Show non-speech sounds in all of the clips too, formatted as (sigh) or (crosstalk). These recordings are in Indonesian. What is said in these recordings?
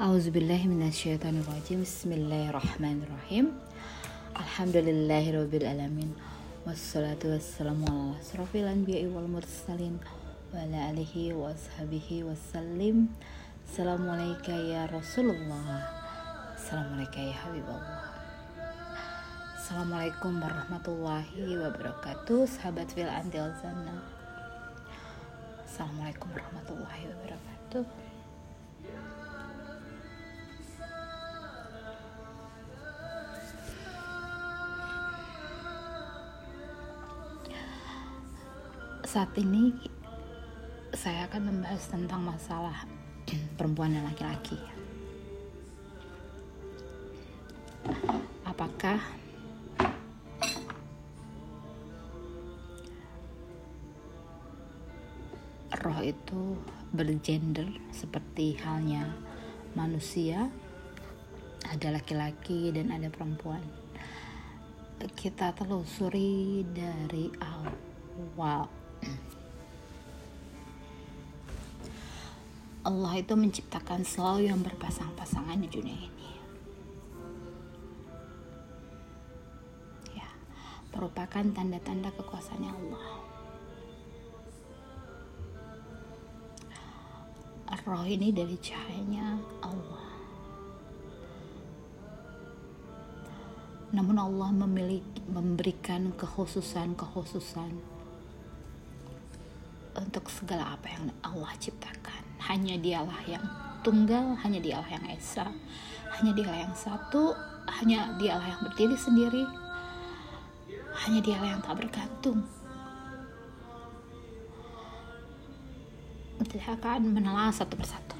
Auzubillahiminasyaitonirrajim Bismillahirrahmanirrahim. Alhamdulillahirrabbilalamin Wassalatu wassalamu ala asrafil anbiya'i wal mursalin Wa ala alihi wa ashabihi wassalim. Assalamualaikum ya Rasulullah. Assalamualaikum ya Habibullah. Assalamualaikum warahmatullahi wabarakatuh Sahabat fil antil Assalamualaikum warahmatullahi wabarakatuh Saat ini saya akan membahas tentang masalah (clears throat) perempuan dan laki-laki. Apakah roh itu bergender seperti halnya manusia? Ada laki-laki dan ada perempuan. Kita telusuri dari awal Allah itu menciptakan selalu yang berpasang-pasangan di dunia ini. Ya, merupakan tanda-tanda kekuasaannya Allah. Roh ini dari cahayanya Allah. Namun Allah memiliki memberikan kekhususan-kekhususan untuk segala apa yang Allah ciptakan. Hanya dialah yang tunggal, hanya dialah yang esa, hanya dialah yang satu, hanya dialah yang berdiri sendiri, hanya dialah yang tak bergantung. Kita akan menelah satu persatu.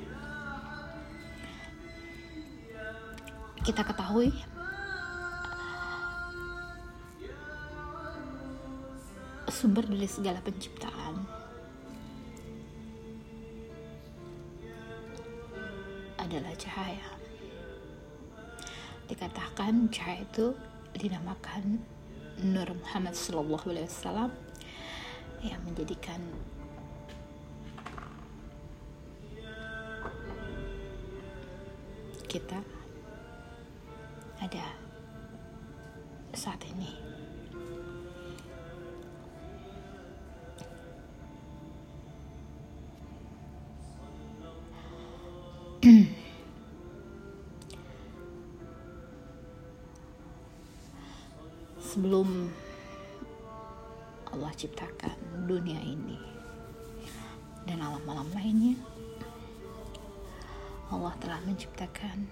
Kita ketahui sumber dari segala penciptaan adalah cahaya. Dikatakan cahaya itu dinamakan Nur Muhammad Sallallahu Alaihi Wasallam yang menjadikan kita ada saat ini. Sebelum Allah ciptakan dunia ini dan alam-alam lainnya, Allah telah menciptakan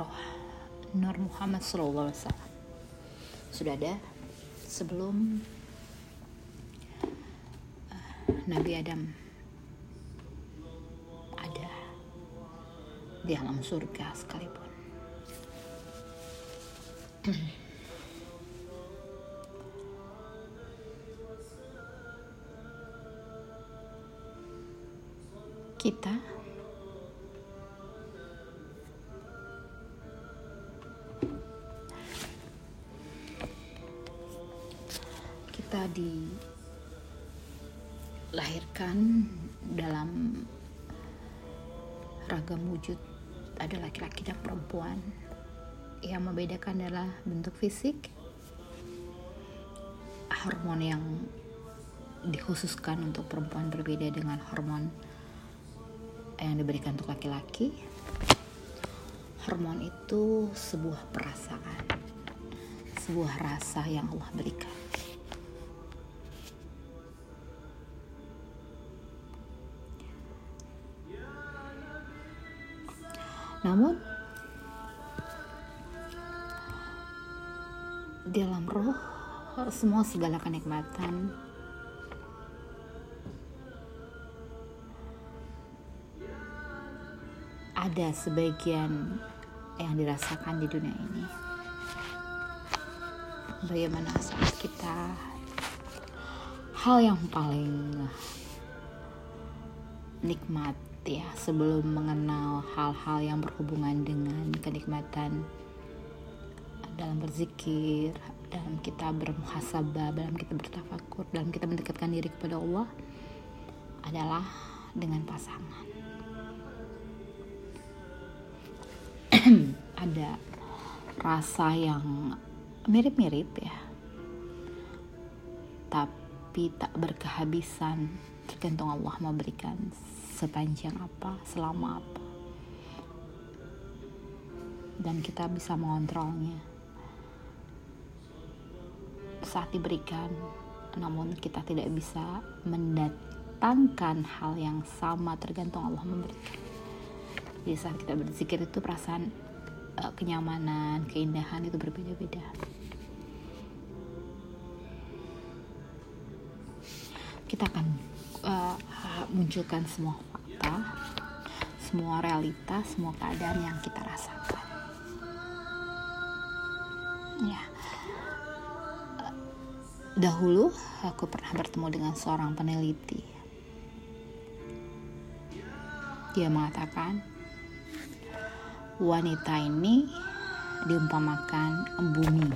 roh Nur Muhammad SAW sudah ada sebelum Nabi Adam ada di alam surga sekalipun. Kita. Kita dilahirkan dalam ragam wujud. Ada laki-laki dan perempuan. Yang membedakan adalah bentuk fisik hormon yang dikhususkan untuk perempuan berbeda dengan hormon yang diberikan untuk laki-laki hormon itu sebuah perasaan sebuah rasa yang Allah berikan. Namun dalam roh semua segala kenikmatan ada sebagian yang dirasakan di dunia ini bagaimana saat kita hal yang paling nikmat ya sebelum mengenal hal-hal yang berhubungan dengan kenikmatan dalam berzikir, dalam kita bermuhasabah, dalam kita bertafakur, dalam kita mendekatkan diri kepada Allah adalah dengan pasangan. (clears throat) Ada rasa yang mirip-mirip ya, tapi tak berkehabisan. Tergantung Allah mau berikan sepanjang apa, selama apa, dan kita bisa mengontrolnya saat diberikan, namun kita tidak bisa mendatangkan hal yang sama tergantung Allah memberikan. Jadi saat kita berzikir itu perasaan uh, kenyamanan, keindahan itu berbeda-beda. Kita akan uh, munculkan semua fakta, semua realitas, semua keadaan yang kita rasakan. Ya. Dahulu aku pernah bertemu dengan seorang peneliti. Dia mengatakan wanita ini diumpamakan bumi.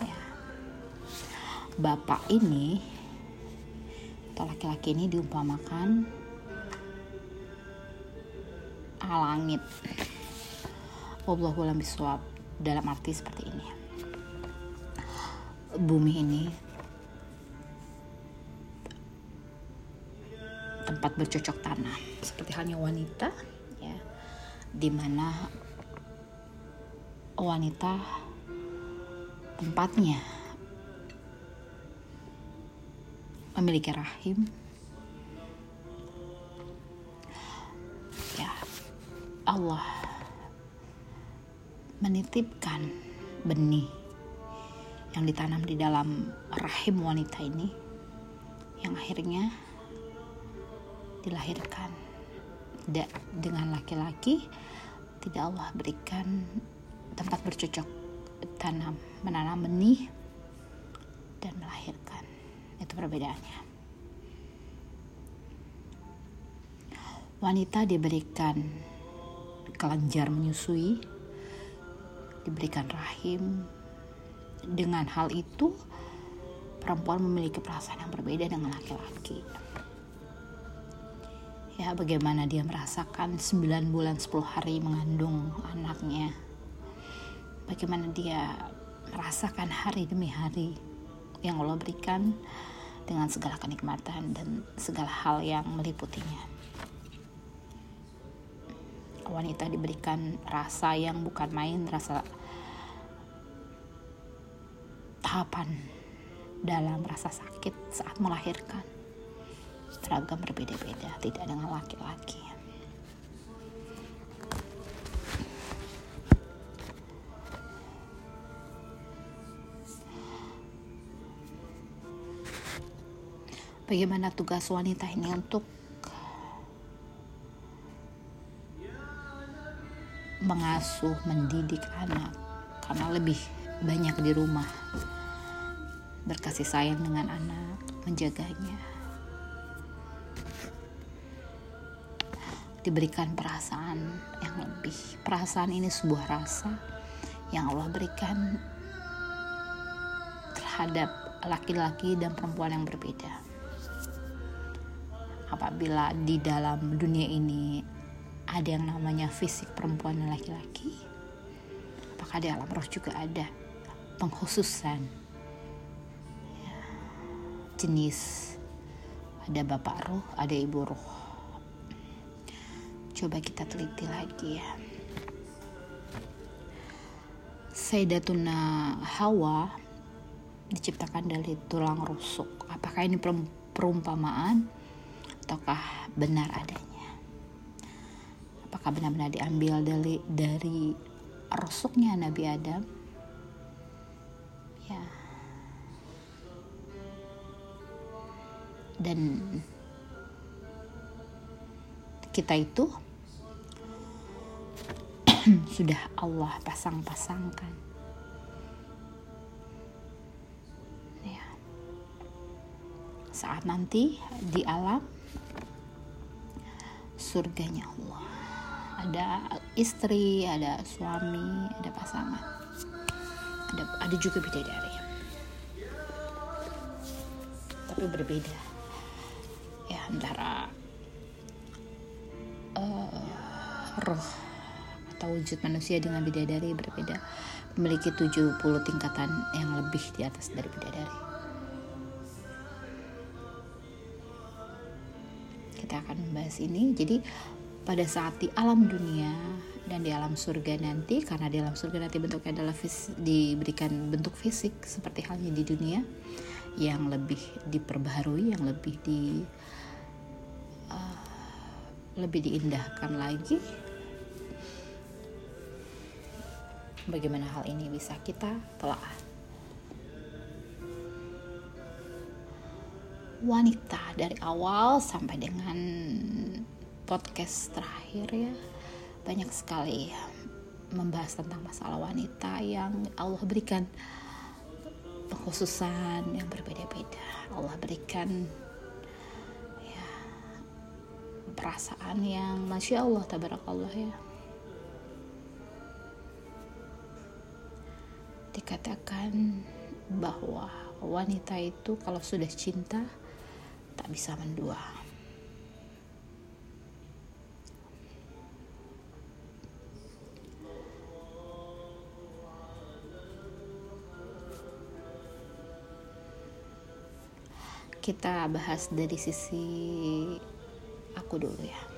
Ya. Bapak ini atau laki-laki ini diumpamakan langit. Wallahualam biswab dalam arti seperti ini bumi ini tempat bercocok tanam seperti halnya wanita di mana wanita tempatnya memiliki rahim. Ya Allah menitipkan benih yang ditanam di dalam rahim wanita ini yang akhirnya dilahirkan tidak dengan laki-laki tidak Allah berikan tempat bercocok tanam menanam benih dan melahirkan. Itu perbedaannya. Wanita diberikan kelenjar menyusui diberikan rahim. Dengan hal itu perempuan memiliki perasaan yang berbeda dengan laki-laki ya bagaimana dia merasakan 9 bulan 10 hari mengandung anaknya? Bagaimana dia merasakan hari demi hari yang Allah berikan dengan segala kenikmatan dan segala hal yang meliputinya? Wanita diberikan rasa yang bukan main rasa tahapan dalam rasa sakit saat melahirkan seragam berbeda-beda tidak dengan laki-laki. Bagaimana tugas wanita ini untuk mengasuh mendidik anak? Karena lebih banyak di rumah. Berkasih sayang dengan anak, menjaganya. Diberikan perasaan yang lebih. Perasaan ini sebuah rasa yang Allah berikan terhadap laki-laki dan perempuan yang berbeda. Apabila di dalam dunia ini ada yang namanya fisik perempuan dan laki-laki, apakah di alam roh juga ada pengkhususan jenis ada bapak roh ada ibu roh coba kita teliti lagi ya. Sayyidatuna Hawa diciptakan dari tulang rusuk. Apakah ini perumpamaan ataukah benar adanya? Apakah benar-benar diambil dari dari rusuknya Nabi Adam? Ya. Dan kita itu (clears throat) sudah Allah pasang-pasangkan. Ya. Saat nanti di alam surganya Allah. Ada istri ada suami ada pasangan. Ada ada juga bidadari. Tapi berbeda. Ya antara uh, roh wujud manusia dengan bidadari berbeda. Memiliki 70 tingkatan yang lebih di atas dari bidadari. Kita akan membahas ini. Jadi pada saat di alam dunia dan di alam surga nanti karena di alam surga nanti bentuknya adalah fis, diberikan bentuk fisik seperti halnya di dunia yang lebih diperbaharui yang lebih di uh, lebih diindahkan lagi bagaimana hal ini bisa kita telah wanita dari awal sampai dengan podcast terakhir ya banyak sekali membahas tentang masalah wanita yang Allah berikan pengkhususan yang berbeda-beda. Allah berikan ya perasaan yang masya Allah tabarakallah ya dikatakan bahwa wanita itu kalau sudah cinta tak bisa mendua kita bahas dari sisi aku dulu ya.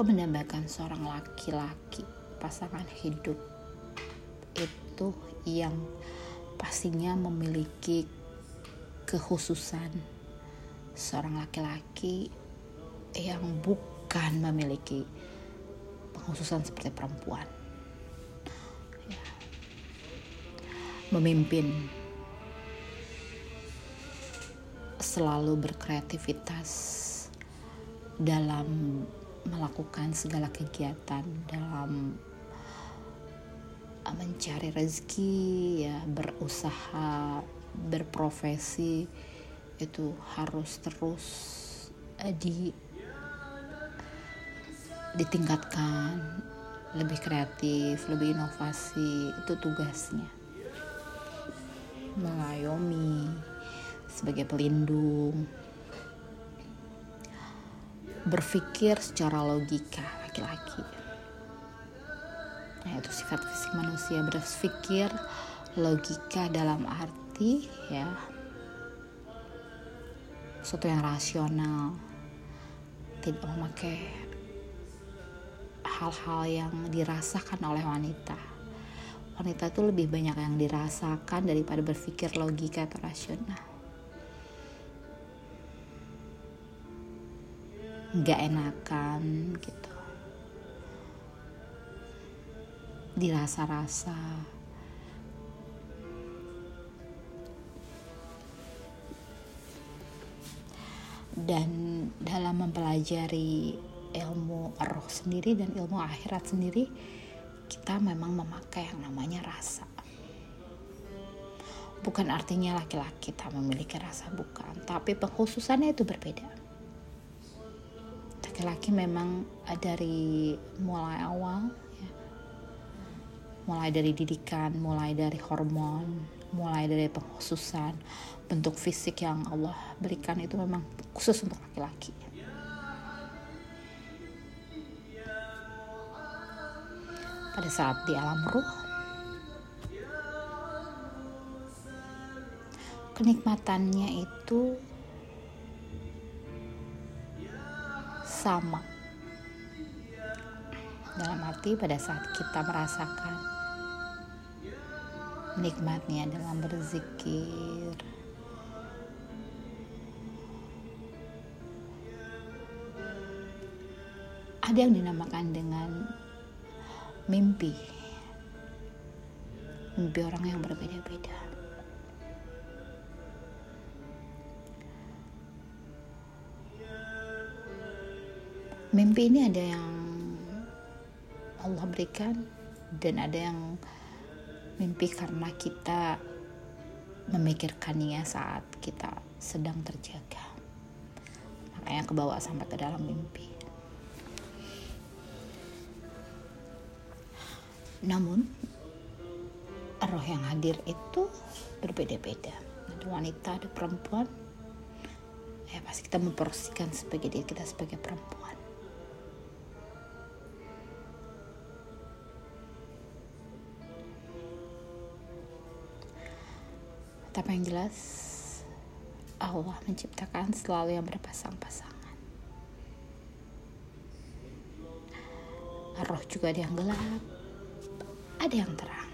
Aku mendambakan seorang laki-laki pasangan hidup. Itu yang pastinya memiliki kekhususan seorang laki-laki yang bukan memiliki pengkhususan seperti perempuan. Memimpin. Selalu berkreativitas dalam melakukan segala kegiatan dalam mencari rezeki ya berusaha berprofesi itu harus terus eh, di ditingkatkan. Lebih kreatif lebih inovasi itu tugasnya. Mengayomi sebagai pelindung berpikir secara logika laki-laki. Nah itu sifat fisik manusia. Berpikir logika dalam arti ya sesuatu yang rasional. Tidak memakai hal-hal yang dirasakan oleh wanita. Wanita itu lebih banyak yang dirasakan daripada berpikir logika atau rasional. Gak enakan gitu. Dirasa-rasa. Dan dalam mempelajari ilmu roh sendiri dan ilmu akhirat sendiri, kita memang memakai yang namanya rasa. Bukan artinya laki-laki tak memiliki rasa, bukan. Tapi pengkhususannya itu berbeda. Laki-laki memang dari mulai awal, ya, mulai dari didikan, mulai dari hormon, mulai dari pengkhususan, bentuk fisik yang Allah berikan itu memang khusus untuk laki-laki. pada saat di alam ruh kenikmatannya itu sama. Dalam arti pada saat kita merasakan nikmatnya dalam berzikir. Ada yang dinamakan dengan mimpi. Mimpi orang yang berbeda-beda mimpi ini ada yang Allah berikan dan ada yang mimpi karena kita memikirkannya saat kita sedang terjaga. Makanya kebawa sampai ke dalam mimpi. Namun, roh yang hadir itu berbeda-beda. Ada wanita ada perempuan. Ya pasti kita memporsikan sebagai diri kita sebagai perempuan tapi yang jelas Allah menciptakan selalu yang berpasang-pasangan. Roh juga ada yang gelap ada yang terang.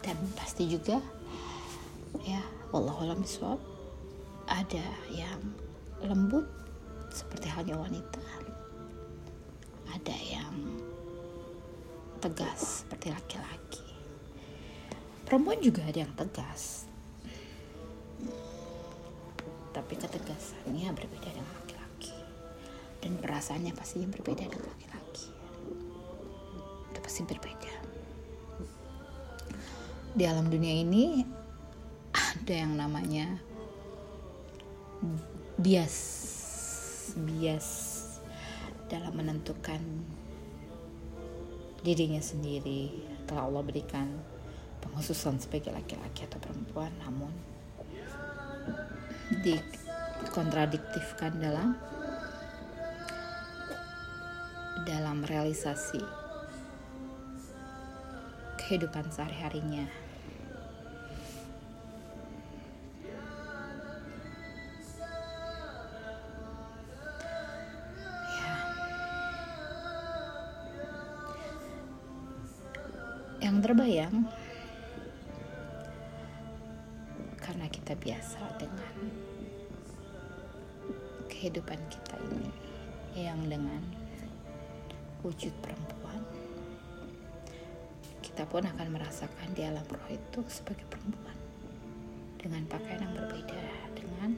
Dan pasti juga ya wallahualam biswab ada yang lembut seperti halnya wanita ada yang tegas seperti laki-laki. Perempuan juga ada yang tegas. Tapi ketegasannya berbeda dengan laki-laki. Dan perasaannya pastinya berbeda dengan laki-laki. Itu pasti berbeda. Di alam dunia ini ada yang namanya bias. Bias menentukan dirinya sendiri. Telah Allah berikan penghususan sebagai laki-laki atau perempuan namun dikontradiktifkan dalam dalam realisasi kehidupan sehari-harinya yang terbayang karena kita biasa dengan kehidupan kita ini yang dengan wujud perempuan kita pun akan merasakan di alam roh itu sebagai perempuan. Dengan pakaian yang berbeda dengan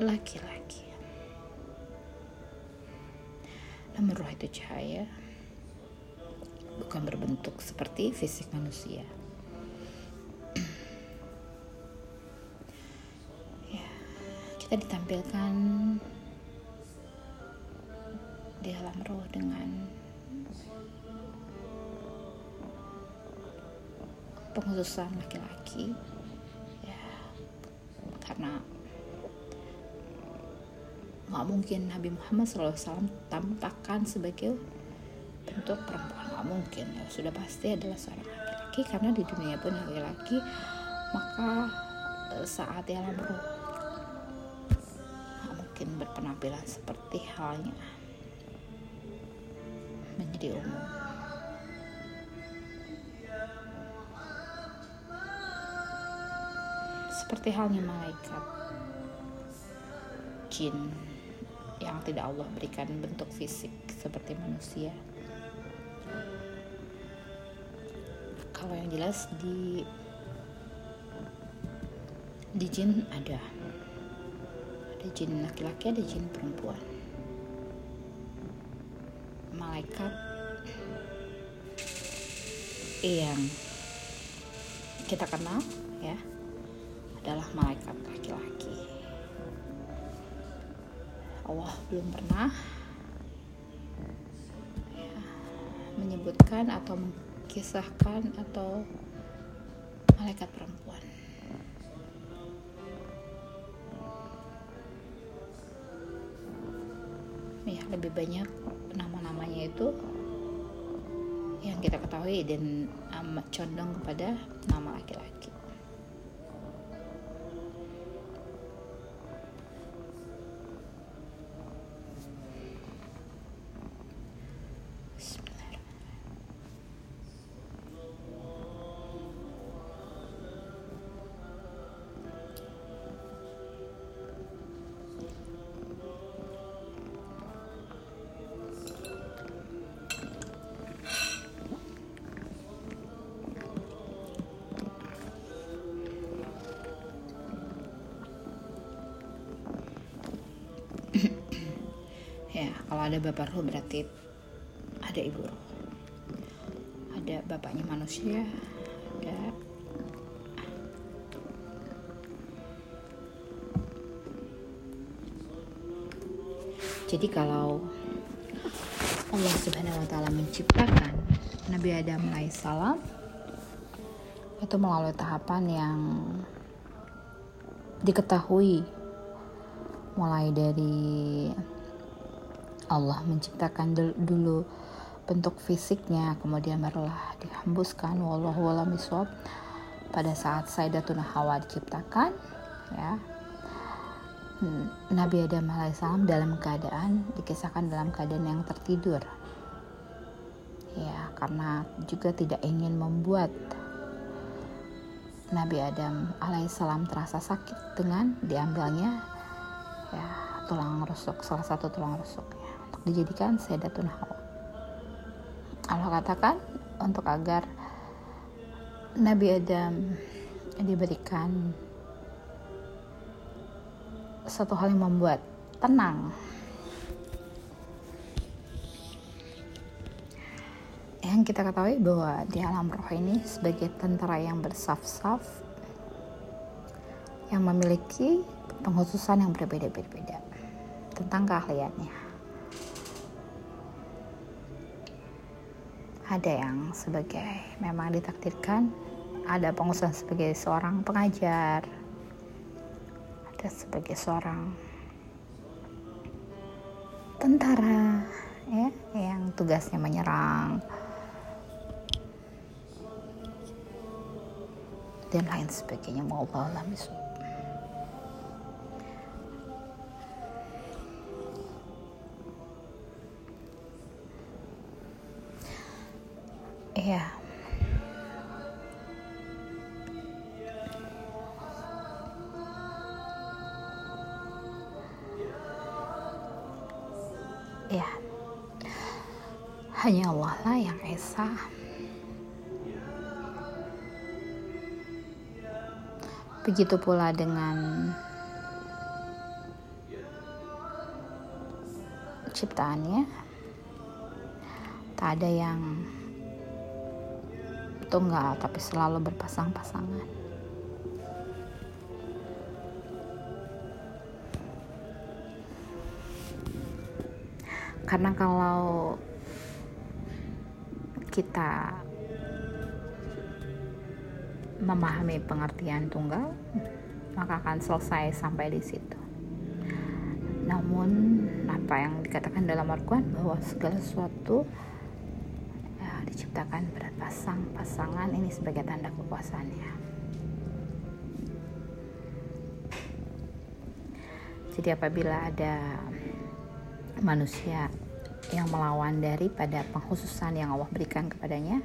laki-laki itu cahaya. Bukan berbentuk seperti fisik manusia. Ya kita ditampilkan di alam roh dengan penghususan laki-laki nggak mungkin Nabi Muhammad SAW tampakkan sebagai bentuk perempuan. Nggak mungkin ya. Sudah pasti adalah seorang laki-laki karena di dunia pun laki-laki maka eh, saat alam roh nggak mungkin berpenampilan seperti halnya menjadi umum. Seperti halnya malaikat jin yang tidak Allah berikan bentuk fisik seperti manusia. Kalau yang jelas di di jin ada. Ada jin laki-laki ada jin perempuan. Malaikat yang kita kenal ya adalah malaikat Allah belum pernah ya, menyebutkan atau mengkisahkan atau malaikat perempuan. Ya, lebih banyak nama-namanya itu yang kita ketahui dan amat condong kepada nama laki-laki. ada bapak roh berarti ada ibu roh. Ada bapaknya manusia ada jadi kalau Allah subhanahu wa ta'ala menciptakan Nabi Adam alaihissalam itu melalui tahapan yang diketahui mulai dari Allah menciptakan dulu bentuk fisiknya kemudian barulah dihembuskan. Wallahu alam pada saat Sayyidatuna Hawa diciptakan ya Nabi Adam alaihissalam dalam keadaan dikisahkan dalam keadaan yang tertidur. Ya karena juga tidak ingin membuat Nabi Adam alaihissalam terasa sakit dengan diambilnya ya tulang rusuk salah satu tulang untuk dijadikan Sayyidatuna Hawa. Allah katakan untuk agar Nabi Adam diberikan satu hal yang membuat tenang. Yang kita ketahui bahwa di alam roh ini sebagai tentara yang bersaf-saf yang memiliki penghususan yang berbeda-beda tentang keahliannya ada yang sebagai memang ditakdirkan ada pengusaha sebagai seorang pengajar ada sebagai seorang tentara ya yang tugasnya menyerang dan lain sebagainya. Mau Allah Iya. Ya. Hanya Allah lah yang esa. Begitu pula dengan ciptaannya. Tak ada yang tunggal tapi selalu berpasang-pasangan. Karena kalau kita memahami pengertian tunggal, maka akan selesai sampai di situ. Namun apa yang dikatakan dalam Al-Quran bahwa segala sesuatu diciptakan berpasang-pasangan ini sebagai tanda kekuasaannya. Jadi apabila ada manusia yang melawan daripada penghususan yang Allah berikan kepadanya,